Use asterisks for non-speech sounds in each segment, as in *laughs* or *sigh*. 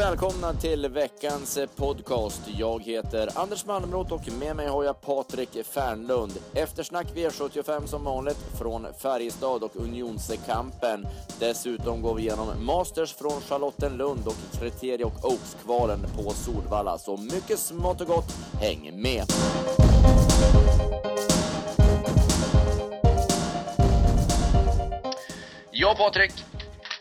välkomna till veckans eh, podcast. Jag heter Anders Malmroth och med mig har jag Patrik Fernlund. Eftersnack V75 som vanligt från Färjestad och Unionskampen. Dessutom går vi igenom Masters från Charlottenlund och Kriterie och Oaks-kvalen på Solvalla. Så mycket smått och gott, häng med! Ja, Patrik.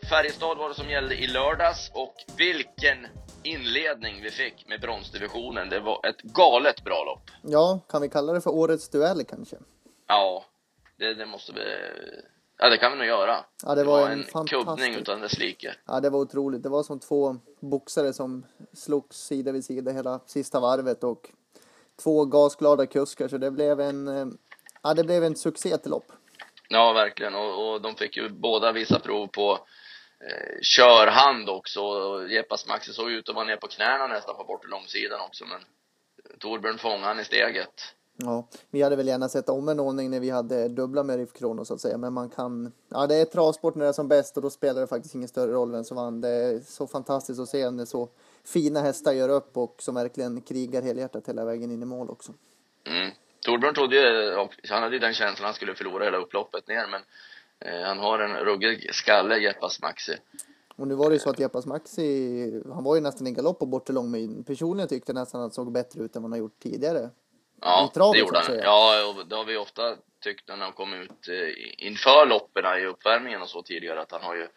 Färjestad var det som gällde i lördags och vilken inledning vi fick med bronsdivisionen. Det var ett galet bra lopp. Ja, kan vi kalla det för årets duell kanske? Ja, det, det måste vi... Ja, det kan vi nog göra. Ja, det var, det en, en fantastisk... kubbning utan dess like. Ja, det var otroligt. Det var som två boxare som slogs sida vid sida hela sista varvet och två gasglada kuskar, så det blev en... eh, Ja, det blev en succé till lopp. Ja, verkligen. Och, och de fick ju båda visa prov på eh, körhand också. Och Jepas Maxi såg ut att vara ner på knäna nästan på bort långsidan också, men Torbjörn fångade han i steget. Ja, vi hade väl gärna sett om en ordning när vi hade dubbla med Riff Krono så att säga, men man kan... Ja, det är travsport när det är som bäst och då spelar det faktiskt ingen större roll vem som vann. Det är så fantastiskt att se när så fina hästar gör upp och som verkligen krigar helhjärtat hela vägen in i mål också. Mm. Torbjörn trodde ju, han hade ju den känslan att han skulle förlora hela upploppet ner, men han har en ruggig skalle, Jepas Maxi. Och nu var det ju så att Jepas Maxi, han var ju nästan i galopp på bortre långmil. Personligen tyckte jag nästan att han såg bättre ut än vad han har gjort tidigare. Ja, travet, det gjorde han. Ja, och det har vi ofta tyckt när han kom ut eh, inför loppen i uppvärmningen och så tidigare att han har ju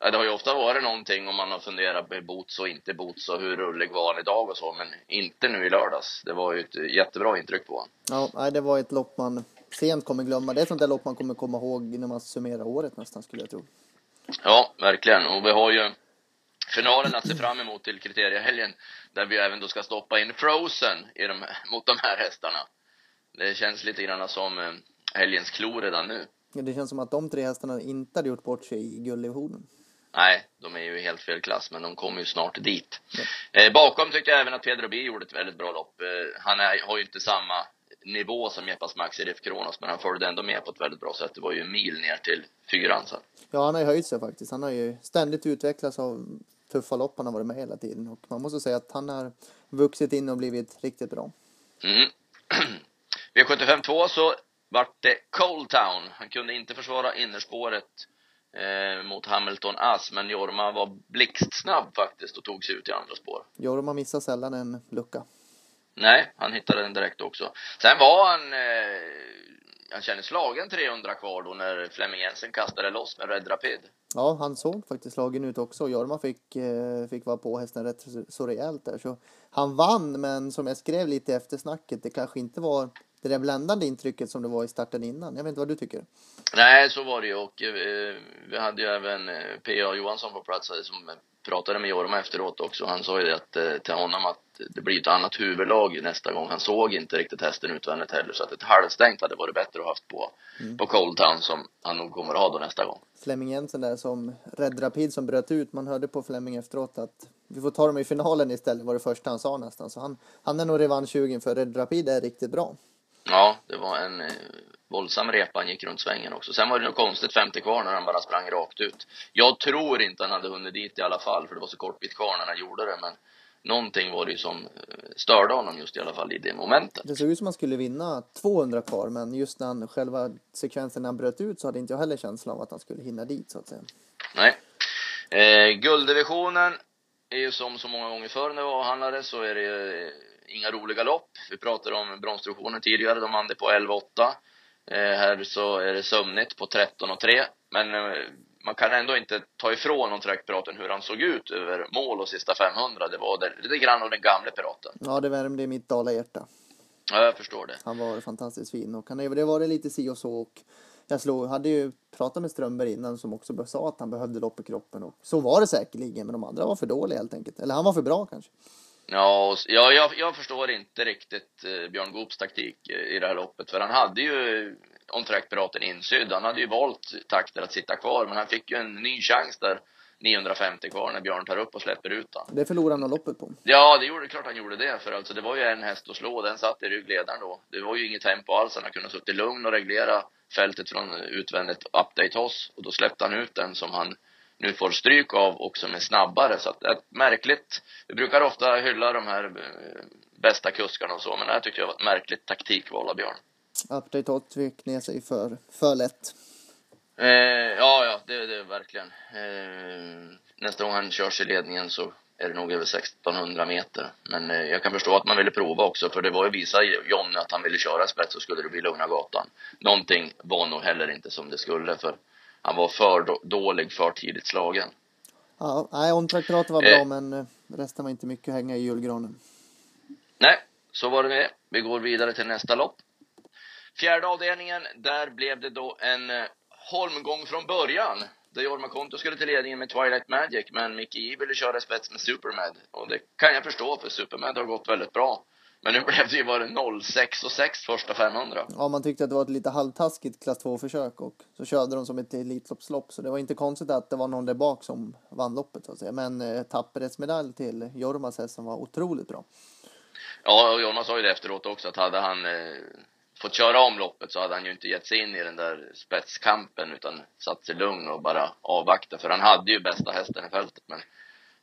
Ja, det har ju ofta varit någonting om man har funderat på boots och inte boots och hur rullig var han idag och så, men inte nu i lördags. Det var ju ett jättebra intryck på honom. Ja, det var ett lopp man sent kommer glömma. Det är ett sånt där lopp man kommer komma ihåg när man summerar året nästan skulle jag tro. Ja, verkligen. Och vi har ju finalen att se fram emot till kriteriehelgen där vi även då ska stoppa in Frozen i de, mot de här hästarna. Det känns lite grann som eh, helgens klo redan nu. Ja, Det känns som att de tre hästarna inte hade gjort bort sig i gulddivisionen. Nej, de är ju helt fel klass, men de kommer ju snart dit. Eh, bakom tyckte jag även att Pedro B gjorde ett väldigt bra lopp. Eh, han är, har ju inte samma nivå som Jepas Max i Rif Kronos, men han följde ändå med på ett väldigt bra sätt. Det var ju en mil ner till fyran sen. Ja, han har ju höjt sig faktiskt. Han har ju ständigt utvecklats av tuffa lopp han har varit med hela tiden. Och man måste säga att han har vuxit in och blivit riktigt bra. Mm. *clears throat* V75 2 så vart det Cold Town. Han kunde inte försvara innerspåret eh, mot Hamilton Ass, men Jorma var blixtsnabb faktiskt och tog sig ut i andra spår. Jorma missar sällan en lucka. Nej, han hittade den direkt också. Sen var han, eh, han kände slagen 300 kvar då när Flemming Jensen kastade loss med Red Rapid. Ja, han såg faktiskt slagen ut också. Jorma fick, eh, fick vara på hästen rätt så- rejält där. Så han vann, men som jag skrev lite efter snacket, det kanske inte var det där bländande intrycket som det var i starten innan. Jag vet inte vad du tycker? Nej, så var det ju och eh, vi hade ju även eh, P.A. Johansson på plats som pratade med Jorma efteråt också. Han sa ju det att, eh, till honom att det blir ett annat huvudlag nästa gång. Han såg inte riktigt hästen utvändigt heller så att ett halvstängt hade varit bättre att ha haft på, på Cold Town som han nog kommer att ha då nästa gång. Flemming Jensen där som Red Rapid som bröt ut. Man hörde på Flemming efteråt att vi får ta dem i finalen istället var det första han sa nästan. Så han, han är nog revanschsugen för Red Rapid är riktigt bra. Ja, det var en eh, våldsam repa han gick runt svängen också. Sen var det något konstigt 50 kvar när han bara sprang rakt ut. Jag tror inte han hade hunnit dit i alla fall, för det var så kort bit kvar när han gjorde det, men någonting var det ju som eh, störde honom just i alla fall i det momentet. Det såg ut som han skulle vinna 200 kvar men just när han själva sekvensen när han bröt ut så hade inte jag heller känslan av att han skulle hinna dit så att säga. Nej. Eh, gulddivisionen är ju som så många gånger förr när vi avhandlade så är det eh, inga roliga lopp. Vi pratade om bronsdivisionen tidigare, de vann det på 11-8. Eh, här så är det sömnigt på 13 och 3. Men eh, man kan ändå inte ta ifrån någon piraten hur han såg ut över mål och sista 500. Det var det, lite grann av den gamle piraten. Ja, det värmde i mitt dalahjärta. Ja, jag förstår det. Han var fantastiskt fin och han det var det lite si och så och jag slog, hade ju pratat med Strömberg innan som också sa att han behövde lopp i kroppen och så var det säkerligen men de andra var för dåliga helt enkelt. Eller han var för bra kanske. Ja, och ja jag, jag förstår inte riktigt eh, Björn Goops taktik eh, i det här loppet. För han hade ju on track-piraten insydd. Han hade ju valt takter att sitta kvar, men han fick ju en ny chans där 950 kvar när Björn tar upp och släpper ut han. Det förlorade han loppet på. Ja, det gjorde klart han gjorde det. För alltså det var ju en häst att slå, den satt i ryggledaren då. Det var ju inget tempo alls. Han hade kunnat suttit lugn och reglera fältet från utvändigt update oss. Och då släppte han ut den som han nu får stryk av och som är snabbare. Så att det är märkligt. Vi brukar ofta hylla de här eh, bästa kuskarna och så, men det här tyckte jag var ett märkligt taktikval av Björn. 8 fick ner sig för, för lätt. Eh, ja, ja, det, det är verkligen. Eh, nästa gång han körs i ledningen så är det nog över 1600 meter. Men eh, jag kan förstå att man ville prova också, för det var ju visa Jonny att han ville köra spets så skulle det bli Lugna Gatan. Någonting var nog heller inte som det skulle, för han var för dålig, för tidigt slagen. Ja, nej, ontrack var bra, eh, men eh, resten var inte mycket att hänga i julgranen. Nej, så var det med. Vi går vidare till nästa lopp. Fjärde avdelningen, där blev det då en eh, holmgång från början. Där Jorma Konto skulle till ledningen med Twilight Magic, men Mickey E ville köra spets med Supermad. Och det kan jag förstå, för Supermad har gått väldigt bra. Men nu blev det ju bara 06 och 6 första 500. Ja, man tyckte att det var ett lite halvtaskigt klass 2-försök och så körde de som ett Elitloppslopp. Så det var inte konstigt att det var någon där bak som vann loppet så att säga. Men eh, tapperhetsmedalj till Jormas häst som var otroligt bra. Ja, och Jorma sa ju det efteråt också att hade han eh, fått köra om loppet så hade han ju inte gett sig in i den där spetskampen utan satt sig lugn och bara avvakta. För han hade ju bästa hästen i fältet. Men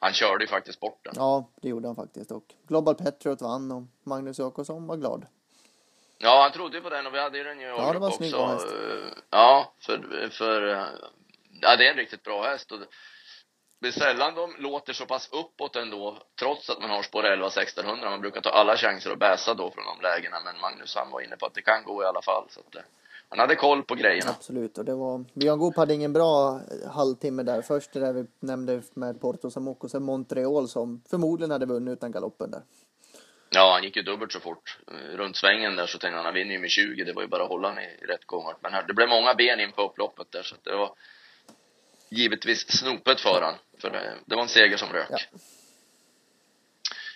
han körde ju faktiskt bort den. Ja, det gjorde han faktiskt. Och Global Petrot vann och Magnus Jakobsson var glad. Ja, han trodde ju på den och vi hade ju den ju Ja, det var snygg häst. Ja, för, för ja, det är en riktigt bra häst. Och det är sällan de låter så pass uppåt ändå, trots att man har spår 11 1600. Man brukar ta alla chanser att bäsa då från de lägena, men Magnus han var inne på att det kan gå i alla fall. Så att, han hade koll på grejerna. Absolut, och det var... Björn Goop hade ingen bra halvtimme där. Först det där vi nämnde med Porto Samok och sen Montreal som förmodligen hade vunnit utan galoppen där. Ja, han gick ju dubbelt så fort. Runt svängen där så tänkte han, han vinner ju med 20. Det var ju bara att hålla han i rätt gångart. Men det blev många ben in på upploppet där så det var givetvis snopet för han. För det, det var en seger som rök. Ja.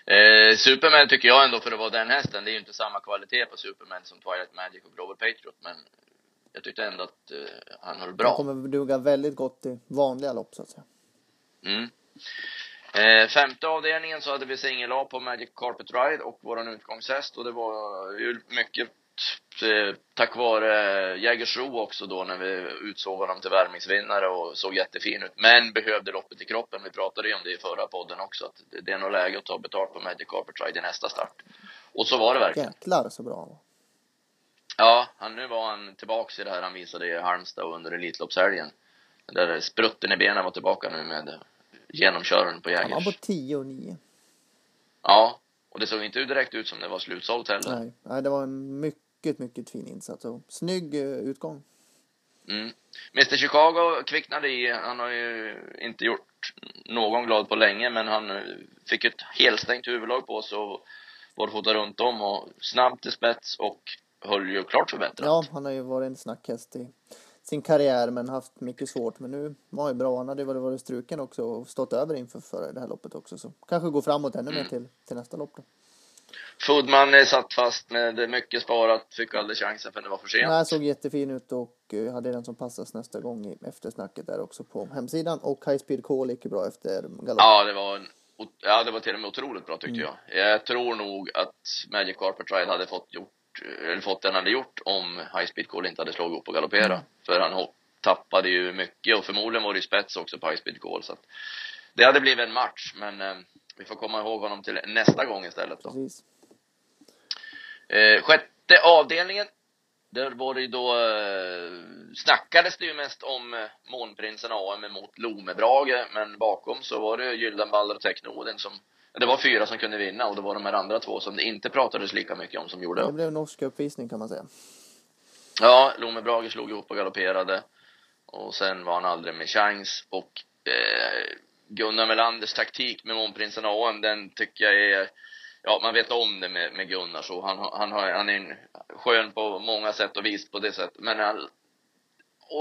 Eh, Superman tycker jag ändå för att vara den hästen, det är ju inte samma kvalitet på Superman som Twilight Magic och Global Patriot, men jag tyckte ändå att eh, han höll bra. Han kommer duga väldigt gott i vanliga lopp så att säga. Mm. Eh, femte avdelningen så hade vi singel A på Magic Carpet Ride och våran utgångshäst och det var ju mycket Eh, tack vare Jägersro också då när vi utsåg honom till värmningsvinnare och såg jättefin ut. Men behövde loppet i kroppen. Vi pratade ju om det i förra podden också att det är nog läge att ta betalt på Magic Carpet Ride i nästa start. Och så var det verkligen. Jäklar så bra Ja, han, nu var han tillbaks i det här han visade i Halmstad under Elitloppshelgen. Där sprutten i benen var tillbaka nu med genomköraren på Jägers. Han var på 10 och 9. Ja, och det såg inte direkt ut som det var slutsålt heller. Nej, nej det var en mycket mycket, fin insats och snygg eh, utgång. Mm. Mr Chicago kvicknade i. Han har ju inte gjort någon glad på länge, men han eh, fick ett helstängt huvudlag på sig och var runt om och snabbt till spets och höll ju klart förbättrat. Ja, han har ju varit en snackhäst i sin karriär men haft mycket svårt. Men nu var han ju bra. Han hade ju varit struken också och stått över inför för det här loppet också. Så kanske gå framåt ännu mm. mer till, till nästa lopp då. Foodman satt fast med mycket sparat, fick aldrig chansen för det var för sent. Nej, såg jättefin ut och eh, hade den som passas nästa gång i eftersnacket där också på hemsidan. Och High Speed Call gick bra efter galopp. Ja, det var en, ja, det var till och med otroligt bra tyckte mm. jag. Jag tror nog att Magic Carpet Ride hade fått gjort, eller fått den hade gjort om High Speed Call inte hade slagit upp och galoppera. Mm. För han tappade ju mycket och förmodligen var det ju spets också på High Speed Call så att det hade blivit en match men eh, vi får komma ihåg honom till nästa gång istället då. Precis. Eh, sjätte avdelningen. Där var det ju då, eh, snackades det ju mest om eh, Månprinsen AM mot Lomebrage, men bakom så var det Gyldenballer och Technoden som det var fyra som kunde vinna och det var de här andra två som det inte pratades lika mycket om som gjorde Det blev norsk uppvisning kan man säga. Ja, Lomebrage slog ihop och galopperade. Och sen var han aldrig med chans och eh, Gunnar Melanders taktik med Månprinsen AM, den tycker jag är ja, man vet om det med, med Gunnar så. Han, han, har, han är en skön på många sätt och vis på det sättet. Men han,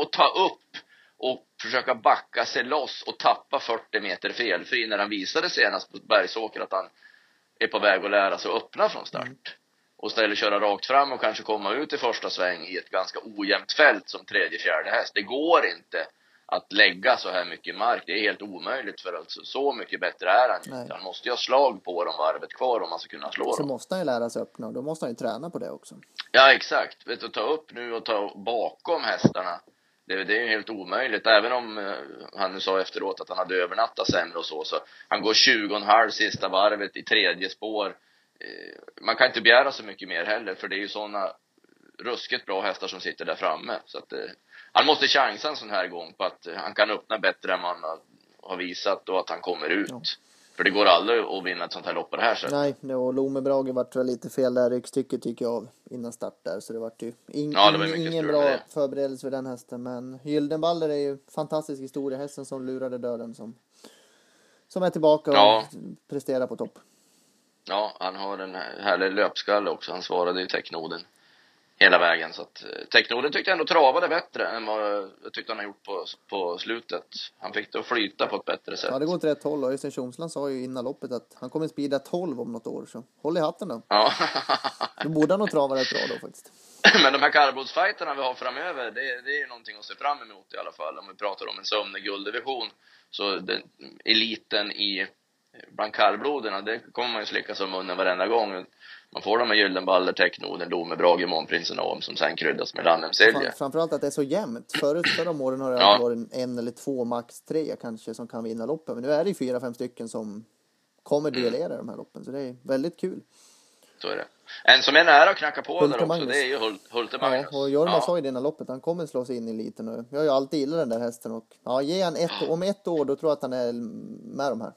att ta upp och försöka backa sig loss och tappa 40 meter felfri när han visade senast på Bergsåker att han är på väg att lära sig att öppna från start. Mm. Och istället köra rakt fram och kanske komma ut i första sväng i ett ganska ojämnt fält som tredje, fjärde häst. Det går inte att lägga så här mycket mark. Det är helt omöjligt för alltså, så mycket bättre är han inte. Han måste ju ha slag på dem varvet kvar om man ska kunna slå så dem. Så måste han ju lära sig öppna och då måste han ju träna på det också. Ja, exakt. Vet du, ta upp nu och ta bakom hästarna Det, det är helt omöjligt. Även om eh, han nu sa efteråt att han hade övernattat sämre och så, så han går 20,5 sista varvet i tredje spår. Eh, man kan inte begära så mycket mer heller, för det är ju sådana ruskigt bra hästar som sitter där framme. Så att, eh, han måste chansa en sån här gång på att han kan öppna bättre än man har visat och att han kommer ut. Ja. För det går aldrig att vinna ett sånt här lopp på det här sättet. Nej, och Lome Brage vart väl lite fel där ryggstycket tycker jag innan start där. Så det vart ju ing, ja, det var ingen bra förberedelse för den hästen. Men Gyldenballer är ju fantastisk historia. Hästen som lurade döden som, som är tillbaka och ja. presterar på topp. Ja, han har en härlig löpskalle också. Han svarade ju Technoden hela vägen. Så att eh, Technoden tyckte jag ändå travade bättre än vad jag tyckte han har gjort på, på slutet. Han fick det att flyta på ett bättre sätt. Ja, det går åt rätt håll Öystein Tjomsland sa ju innan loppet att han kommer speeda 12 om något år. Så håll i hatten då. *laughs* Ja. då borde han nog trava rätt bra då faktiskt. *laughs* Men de här kallblodsfighterna vi har framöver, det, det är ju någonting att se fram emot i alla fall. Om vi pratar om en sömnig gulddivision. Så den, eliten i bland kallbloderna, det kommer man ju slicka som munnen varenda gång. Man får de här Gyllenballer, Technoden, Lome, Brage, Månprinsen och Om som sen kryddas med Landhemsilje. Framförallt att det är så jämnt. Förut, förra om åren har det ja. varit en eller två, max tre kanske som kan vinna loppen. Men nu är det ju fyra, fem stycken som kommer delera mm. de här loppen. Så det är väldigt kul. Så är det. En som är nära att knacka på Hulte där också, Magnus. det är ju Hul Hulte Magnus. Ja, och Jorma ja. sa ju det innan loppet, han kommer slå sig in i eliten. Och jag har ju alltid gillat den där hästen och ja, ge han ett, *gasps* om ett år då tror jag att han är med de här.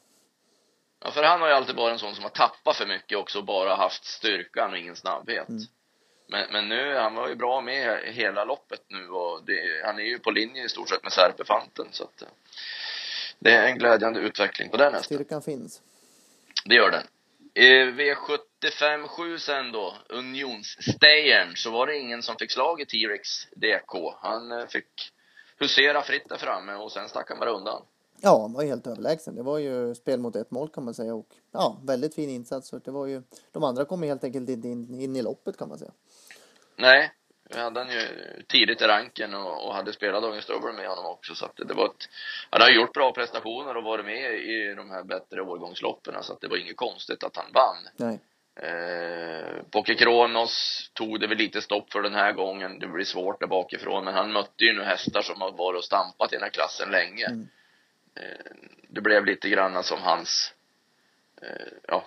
Ja, för han har ju alltid varit en sån som har tappat för mycket också och bara haft styrkan och ingen snabbhet. Mm. Men, men nu, han var ju bra med hela loppet nu och det, han är ju på linje i stort sett med Serpefanten så att det är en glädjande utveckling på den hästen. Styrkan finns. Det gör den. I V75 7 sen då, Unionsstayern, så var det ingen som fick slag i T-Rex DK. Han eh, fick husera fritt där framme och sen stack han bara undan. Ja, han var helt överlägsen. Det var ju spel mot ett mål kan man säga och ja, väldigt fin insats. Så det var ju, de andra kom helt enkelt inte in, in i loppet kan man säga. Nej, vi hade han ju tidigt i ranken och, och hade spelat August Over med honom också så att det, var ett, han har gjort bra prestationer och varit med i de här bättre årgångsloppen så att det var inget konstigt att han vann. Nej. Eh, Poke Kronos tog det väl lite stopp för den här gången. Det blir svårt där bakifrån men han mötte ju nu hästar som har varit och stampat i den här klassen länge. Mm. Eh, det blev lite grann som hans, eh, ja,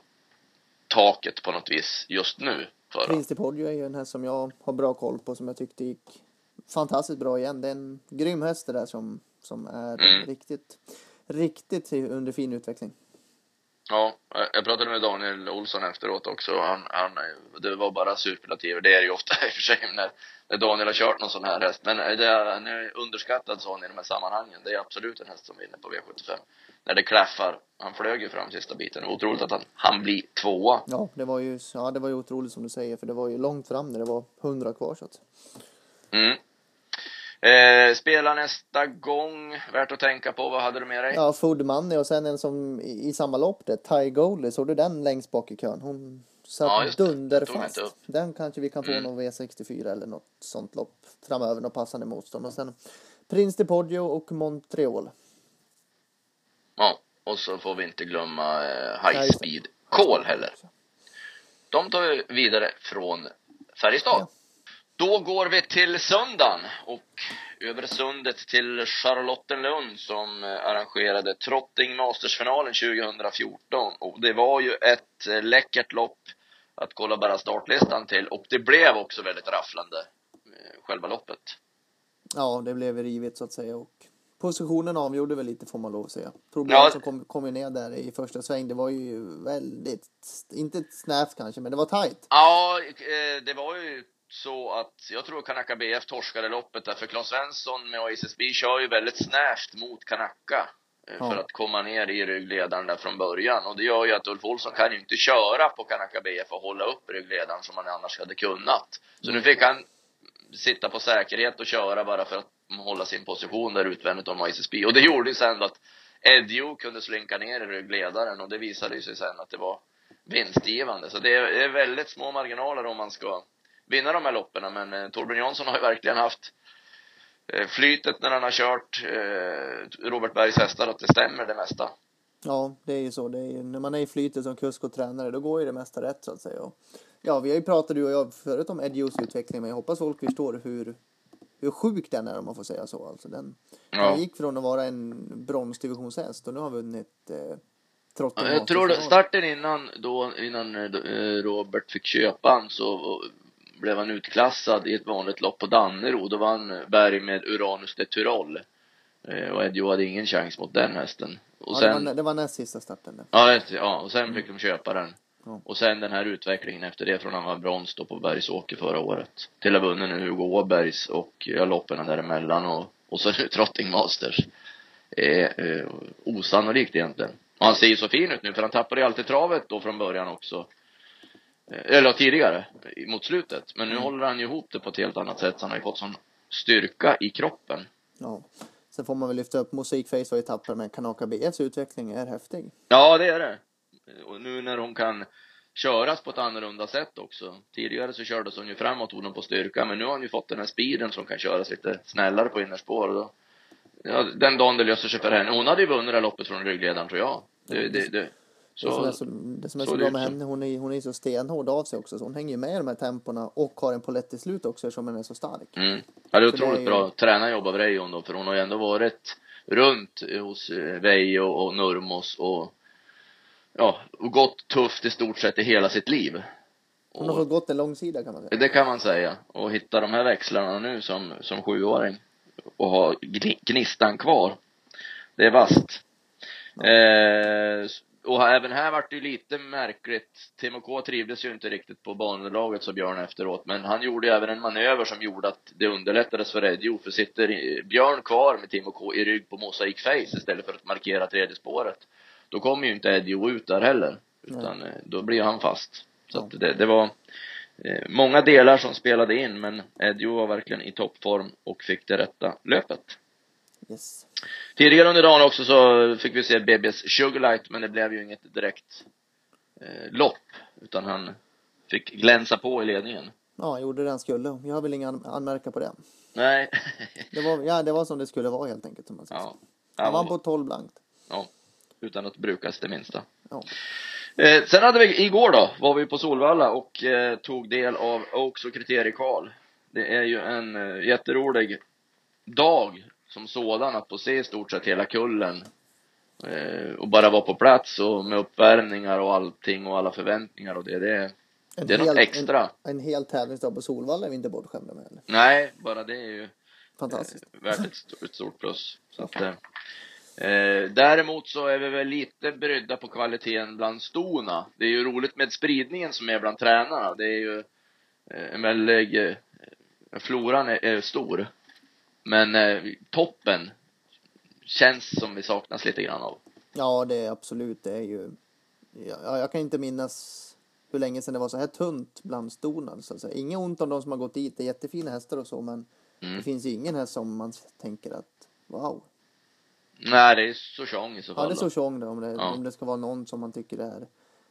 taket på något vis just nu. Prince är ju en häst som jag har bra koll på som jag tyckte gick fantastiskt bra igen. Det är en grym häst det där som, som är mm. riktigt, riktigt under fin utveckling. Ja, jag pratade med Daniel Olsson efteråt också. Han, han, det var bara superlativer. Det är det ju ofta i och för sig när Daniel har kört någon sån här häst. Men det är, är underskattad sån i de här sammanhangen. Det är absolut en häst som vinner på V75. När det klaffar. Han flög ju fram sista biten. Otroligt att han, han blir tvåa. Ja, det var ju, ja, det var ju otroligt som du säger. För det var ju långt fram när det var hundra kvar så att. Mm. Eh, spela nästa gång, värt att tänka på. Vad hade du med dig? Ja, Food Money och sen en som i, i samma lopp det, Ty Goldie. Såg du den längst bak i kön? Hon satt ja, dunderfast. Den kanske vi kan få mm. någon V64 eller något sånt lopp framöver, något passande motstånd. Och sen Prince de Poggio och Montreal. Ja, och så får vi inte glömma eh, High Speed Call heller. De tar vi vidare från Färjestad. Ja. Då går vi till söndagen och över sundet till Charlottenlund som eh, arrangerade Trotting Masters-finalen 2014. Och det var ju ett eh, läckert lopp att kolla bara startlistan till och det blev också väldigt rafflande, eh, själva loppet. Ja, det blev rivigt så att säga och positionen avgjorde väl lite får man lov att säga. Torbjörn ja. som kom, kom ju ner där i första sväng, det var ju väldigt, inte snävt kanske, men det var tajt. Ja, det var ju så att jag tror Kanaka BF torskade loppet där, för Claes Svensson med ASSB kör ju väldigt snävt mot Kanaka eh, ja. för att komma ner i ryggledaren där från början och det gör ju att Ulf Olsson kan ju inte köra på Kanaka BF och hålla upp ryggledaren som han annars hade kunnat. Så nu fick han sitta på säkerhet och köra bara för att hålla sin position där utvändigt om ICSB. och det gjorde ju sen att Edjo kunde slinka ner i ryggledaren och det visade ju sig sen att det var vinstgivande. Så det är väldigt små marginaler om man ska vinna de här loppen. Men eh, Torbjörn Jansson har ju verkligen haft eh, flytet när han har kört eh, Robert Bergs hästar, att det stämmer det mesta. Ja, det är ju så. Det är ju, när man är i flytet som kusk och tränare, då går ju det mesta rätt så att säga. Och, ja, vi har ju pratat du och jag förut om Edios utveckling, men jag hoppas folk förstår hur, hur sjuk den är om man får säga så. Alltså den, Ja. Han gick från att vara en bronsdivisionshäst och nu har vunnit eh, Trotting Ja, Jag tror Masters-final. starten innan då, innan eh, Robert fick köpa han så blev han utklassad i ett vanligt lopp på Dannero. Då vann Berg med Uranus de Tyrol. Eh, Och Edio hade ingen chans mot den hästen. Och ja, sen, det, var, det var näst sista starten där. ja, det- ja, och sen fick de köpa den. Ja. Och sen den här utvecklingen efter det från han var brons då på Bergsåker förra året. Till att ha vunnit nu Hugo Åbergs och ja, loppen däremellan och, och så nu Trotting Masters. är eh, osannolikt egentligen. Och han ser ju så fin ut nu för han tappade ju alltid travet då från början också. Eh, Eller tidigare, mot slutet. Men nu håller han ju ihop det på ett helt annat sätt. Så han har ju fått sån styrka i kroppen. Ja. Sen får man väl lyfta upp Mosaikface var ju men Kanaka BFs utveckling är häftig. Ja, det är det. Och nu när hon kan köras på ett annorlunda sätt också. Tidigare så kördes hon ju framåt, hon på styrka, men nu har hon ju fått den här speeden som kan köras lite snällare på innerspår och då, ja, den dagen det löser sig för henne. Hon hade ju vunnit det här loppet från ryggledaren tror jag. Det, det, det. Det som är Så, så, det som är så så bra med henne, hon är, hon är så stenhård av sig också. Så hon hänger ju med i de här tempona och har en polett till slut också eftersom hon är så stark. mm. Ja, det är Så det är otroligt ju- bra tränarjobb av Reijon då, för hon har ju ändå varit runt hos eh, Veijo och Nurmos och ja, och gått tufft i stort sett i hela sitt liv. Hon har fått gått en lång sida kan man säga. Det kan man säga. Och hitta de här växlarna nu som, som sjuåring och ha gni- gnistan kvar. Det är vasst. Eh, och även här vart det ju lite märkligt. Timo K trivdes ju inte riktigt på banunderlaget sa Björn efteråt. Men han gjorde ju även en manöver som gjorde att det underlättades för Eddie. För sitter Björn kvar med Timo K i rygg på Mosaic Face istället för att markera tredje spåret. Då kommer ju inte Eddie ut där heller. Utan eh, då blir han fast. Så att det, det var eh, många delar som spelade in men Eddie var verkligen i toppform och fick det rätta löpet. Yes. Tidigare under dagen också så fick vi se BB's Sugarlight men det blev ju inget direkt eh, lopp utan han fick glänsa på i ledningen. Ja, han gjorde det han skulle. Jag har väl inga an- anmärka på det. Nej. Det var, ja, det var som det skulle vara helt enkelt. Om man säger ja. Han vann på 12 blankt. Utan att brukas det minsta. Ja. Eh, sen hade vi, igår då, var vi på Solvalla och eh, tog del av Oaks och kriteriekval. Det är ju en eh, jätterolig dag som sådan att få se i stort sett hela kullen. Eh, och bara vara på plats och med uppvärmningar och allting och alla förväntningar och det, det, En det är något hel- extra. En, en hel tävlingsdag på Solvalla är vi inte bortskämda med. Eller? Nej, bara det är ju Fantastiskt. eh, värt ett, ett stort plus. Så att, eh, eh, däremot så är vi väl lite brydda på kvaliteten bland stona. Det är ju roligt med spridningen som är bland tränarna. Det är ju eh, en väldig, eh, floran är, är stor. Men eh, toppen känns som vi saknas lite grann av. Ja, det är absolut. Det är ju... Ja, jag kan inte minnas hur länge sedan det var så här tunt bland stona. Så att säga. Inget ont om de som har gått dit. Det är jättefina hästar och så, men Mm. det finns ju ingen häst som man tänker att wow. Nej, det är Sochong i så Ja, fall. det är då. tjong det, om det, Ja. om det ska vara någon som man tycker är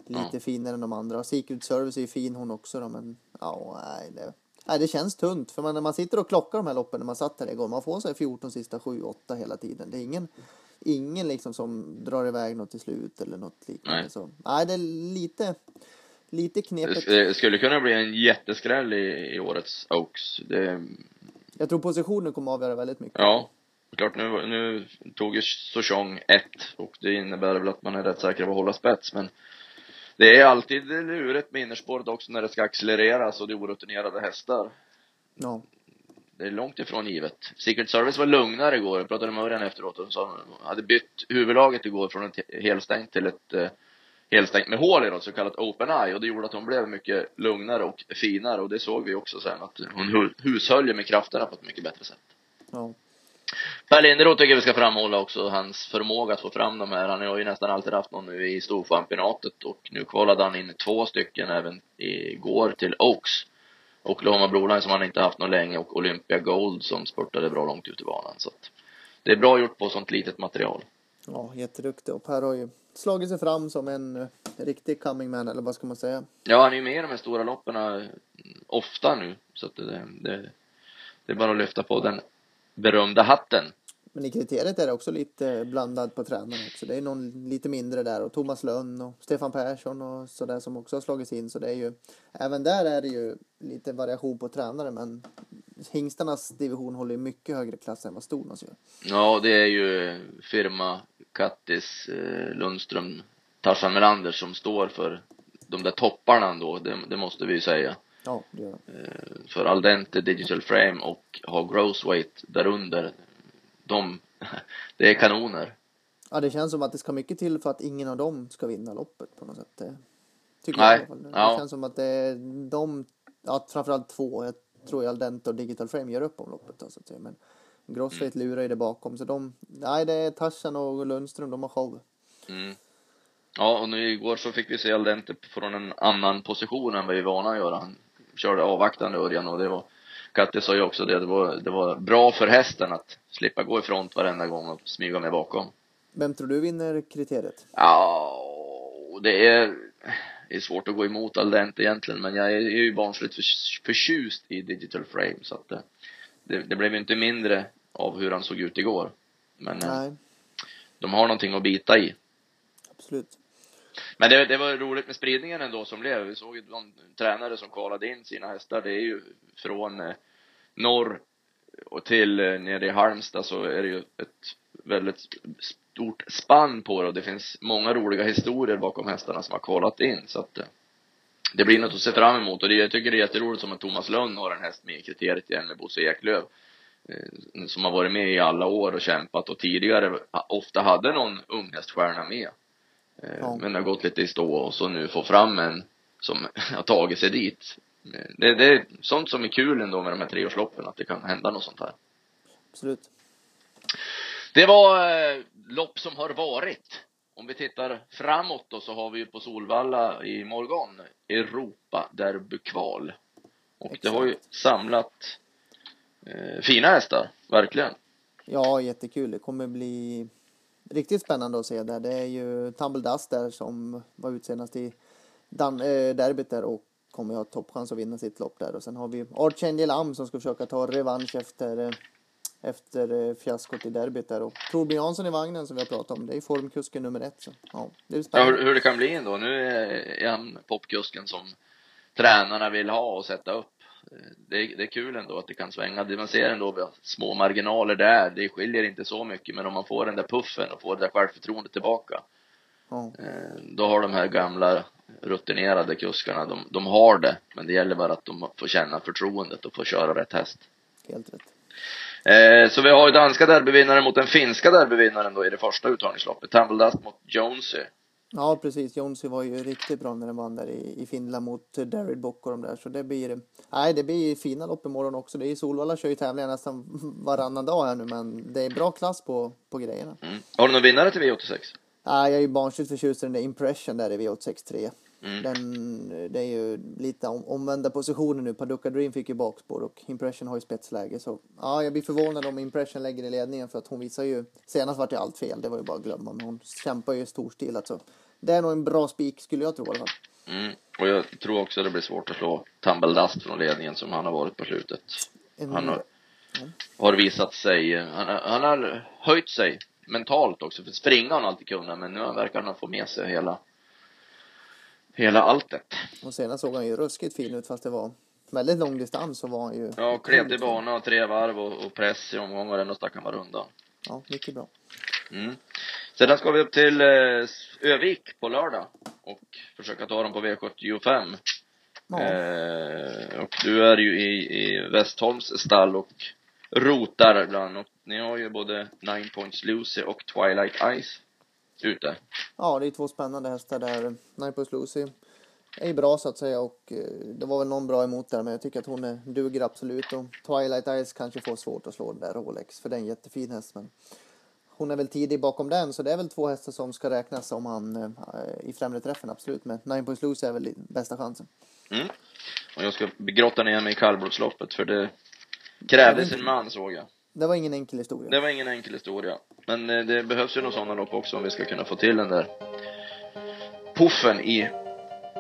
lite Ja. finare än de andra. Secret Service är ju fin hon också då, men ja, nej det, nej, det känns tunt. För man, när man sitter och klockar de här loppen när man satt här igår, man får sig 14 sista 7-8 hela tiden. Det är ingen, ingen liksom som drar iväg något till slut eller något liknande. Nej. Så, nej, det är lite, lite knepigt. Det skulle kunna bli en jätteskräll i, i årets Oaks. Det, Jag tror positionen kommer avgöra väldigt mycket. Ja, klart nu, nu tog ju Sochong ett och det innebär väl att man är rätt säker på att hålla spets men det är alltid lurigt med innerspåret också när det ska accelereras och det är orutinerade hästar. Ja. Det är långt ifrån givet. Secret Service var lugnare igår. Jag pratade med Örjan efteråt och sa han hade bytt huvudlaget igår från ett helstängt till ett eh, helstängt med hål i då, så kallat open eye och det gjorde att hon blev mycket lugnare och finare och det såg vi också sen att hon hu- hushöll ju med krafterna på ett mycket bättre sätt. ja. Per Linderoth tycker vi ska framhålla också hans förmåga att få fram de här. Han har ju nästan alltid haft någon nu i storchampionatet och nu kvalade han in två stycken även igår till Oaks. Oklahoma Broline som han inte haft någon länge och Olympia Gold som spurtade bra långt ut i banan. Så att det är bra gjort på sånt litet material. ja, jätteduktig. Och Per har ju slagit sig fram som en eh, riktig coming man, eller vad ska man säga? Ja, han är ju med i de här stora loppen eh, ofta nu. Så att det, det, det är bara att lyfta på den berömda hatten. Men i kriteriet är det också lite blandad på tränarna också. Det är någon lite mindre där och Thomas Lönn och Stefan Persson och sådär som också har slagits in. Så det är ju, även där är det ju lite variation på tränare men hingstarnas division håller ju mycket högre klass än vad stornas gör. Ja, det är ju firma Kattis, eh, Lundström, Tarzan Melander som står för de där topparna ändå, det, det måste vi ju säga. Ja, det gör de. Eh, för Aldente, Digital Frame och ha Gross Weight därunder, de, *laughs* det är kanoner. Ja, det känns som att det ska mycket till för att ingen av dem ska vinna loppet på något sätt. Tycker Nej, jag i alla fall. ja. Det känns som att det är de, ja, framförallt två, jag tror Aldente och Digital Frame gör upp om loppet då, så att säga. Men Grossweight lurar ju det bakom, så de, nej det är Tarzan och Lundström, de har show. Mm. Ja, och nu igår så fick vi se Aldente från en annan position än vad vi är vana att göra. Han körde avvaktande Örjan och det var Katte sa ju också det, det var, det var bra för hästen att slippa gå i front varenda gång och smyga med bakom. Vem tror du vinner kriteriet? Ja, det är, det är svårt att gå emot Aldente egentligen, men jag är ju barnsligt för- förtjust i Digital Frame så att det, det, det blev ju inte mindre av hur han såg ut igår. Men eh, Nej, de har någonting att bita i. absolut. Men det, det var roligt med spridningen ändå som blev. Vi såg ju de tränare som kvalade in sina hästar. Det är ju från eh, norr och till eh, nere i Halmstad så är det ju ett väldigt stort spann på det och det finns många roliga historier bakom hästarna som har kvalat in så att eh, det blir något att se fram emot och det, jag tycker det är jätteroligt som att Thomas Lönn har en häst med i kriteriet igen med Bosse Eklöf som har varit med i alla år och kämpat och tidigare ofta hade någon unghäststjärna med. Eh, Ja. Men det har gått lite i stå och så nu få fram en som *laughs* har tagit sig dit. Det, det är sånt som är kul ändå med de här treårsloppen, att det kan hända något sånt här. Absolut. Det var eh, lopp som har varit. Om vi tittar framåt då så har vi ju på Solvalla i morgon Europa derbykval. Och det Exakt. har ju samlat eh, fina hästar, verkligen. Ja, jättekul. Det kommer bli riktigt spännande att se där. Det är ju Tumble Dust där som var ut senast i Dan- eh, derbyt där och kommer ha toppchans att vinna sitt lopp där. Och sen har vi Archangel Am som ska försöka ta revansch efter, eh, efter eh, fiaskot i derbyt där. Och Torbjörn Jansson i vagnen som vi har pratat om, det är formkusken nummer ett. Så, ja, det är Ja, spännande. hur, hur det kan bli ändå. Nu är han popkusken som tränarna vill ha och sätta upp. Det är, det är kul ändå att det kan svänga. Man ser ändå små marginaler där, det skiljer inte så mycket. Men om man får den där puffen och får det där självförtroendet tillbaka, eh, då har de här gamla rutinerade kuskarna, de, de har det. Men det gäller bara att de får känna förtroendet och få köra rätt häst. helt rätt. Eh, så vi har ju danska derbyvinnaren mot den finska derbyvinnaren då i det första uttagningsloppet. Tumble Dust mot Jonesy. Ja, precis. Jonsi var ju riktigt bra när den vann där i, i Finland mot Darid Bock och de där. Så det blir, nej, det blir fina lopp imorgon också. Det är Solvalla kör ju tävlingar nästan varannan dag här nu, men det är bra klass på, på grejerna. Mm. Har du någon vinnare till V86? Nej, jag är ju barnsligt förtjust i den där Impression där i V863. Mm. Den, det är ju lite om, omvända positioner nu. Paducah Dream fick ju bakspår och Impression har ju spetsläge. Så ja, jag blir förvånad om Impression lägger i ledningen för att hon visar ju, senast vart det allt fel, det var ju bara att glömma. Men hon kämpar ju storstilat så. Det är nog en bra spik skulle jag tro i alla fall. Mm. Och jag tror också det blir svårt att slå Tumble Dust från ledningen som han har varit på slutet. En, Han har, har visat sig, han, han har höjt sig mentalt också. För springa har han alltid kunnat, men nu verkar han få med sig hela, hela alltet. Och senast såg han ju ruskigt fin ut fast det var väldigt lång distans så var han ju. Ja, klev till bana och tre varv och, och press i omgångar, ändå stack han bara undan. Ja, mycket bra. Mm. Sedan ska vi upp till eh, Övik på lördag och försöka ta dem på V75. Ja, Eh, och du är ju i, i Westholms stall och rotar ibland och ni har ju både Nine Points Lucy och Twilight Ice ute. ja, det är två spännande hästar där. Nipos Lucy är bra så att säga och eh, det var väl någon bra emot där men jag tycker att hon är, duger absolut och Twilight Eyes kanske får svårt att slå den där Rolex för det är en jättefin häst men hon är väl tidig bakom den så det är väl två hästar som ska räknas om han eh, i främre träffen absolut men Nine Points Lucy är väl bästa chansen. Mm. Och jag ska grotta ner mig i kallblodsloppet för det krävdes en man såg jag. Det var ingen enkel historia. Det var ingen enkel historia. Men eh, det behövs ju några sådana lopp också om vi ska kunna få till den där puffen i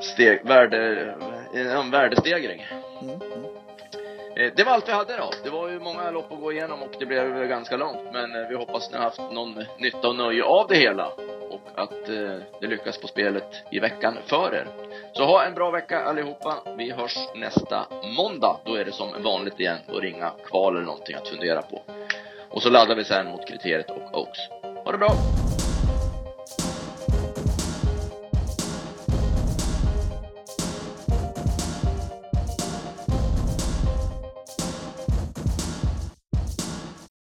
steg, värde, eh, en värdestegring. Mm, mm. Eh, Det var allt vi hade då. Det var ju många lopp att gå igenom och det blev ganska långt. Men vi hoppas ni har haft någon nytta och nöje av det hela. Och att det lyckas på spelet i veckan för er. Så ha en bra vecka allihopa. Vi hörs nästa måndag. Då är det som vanligt igen. att ringa kval eller någonting att fundera på. Och så laddar vi sen mot kriteriet och Oaks. Ha det bra!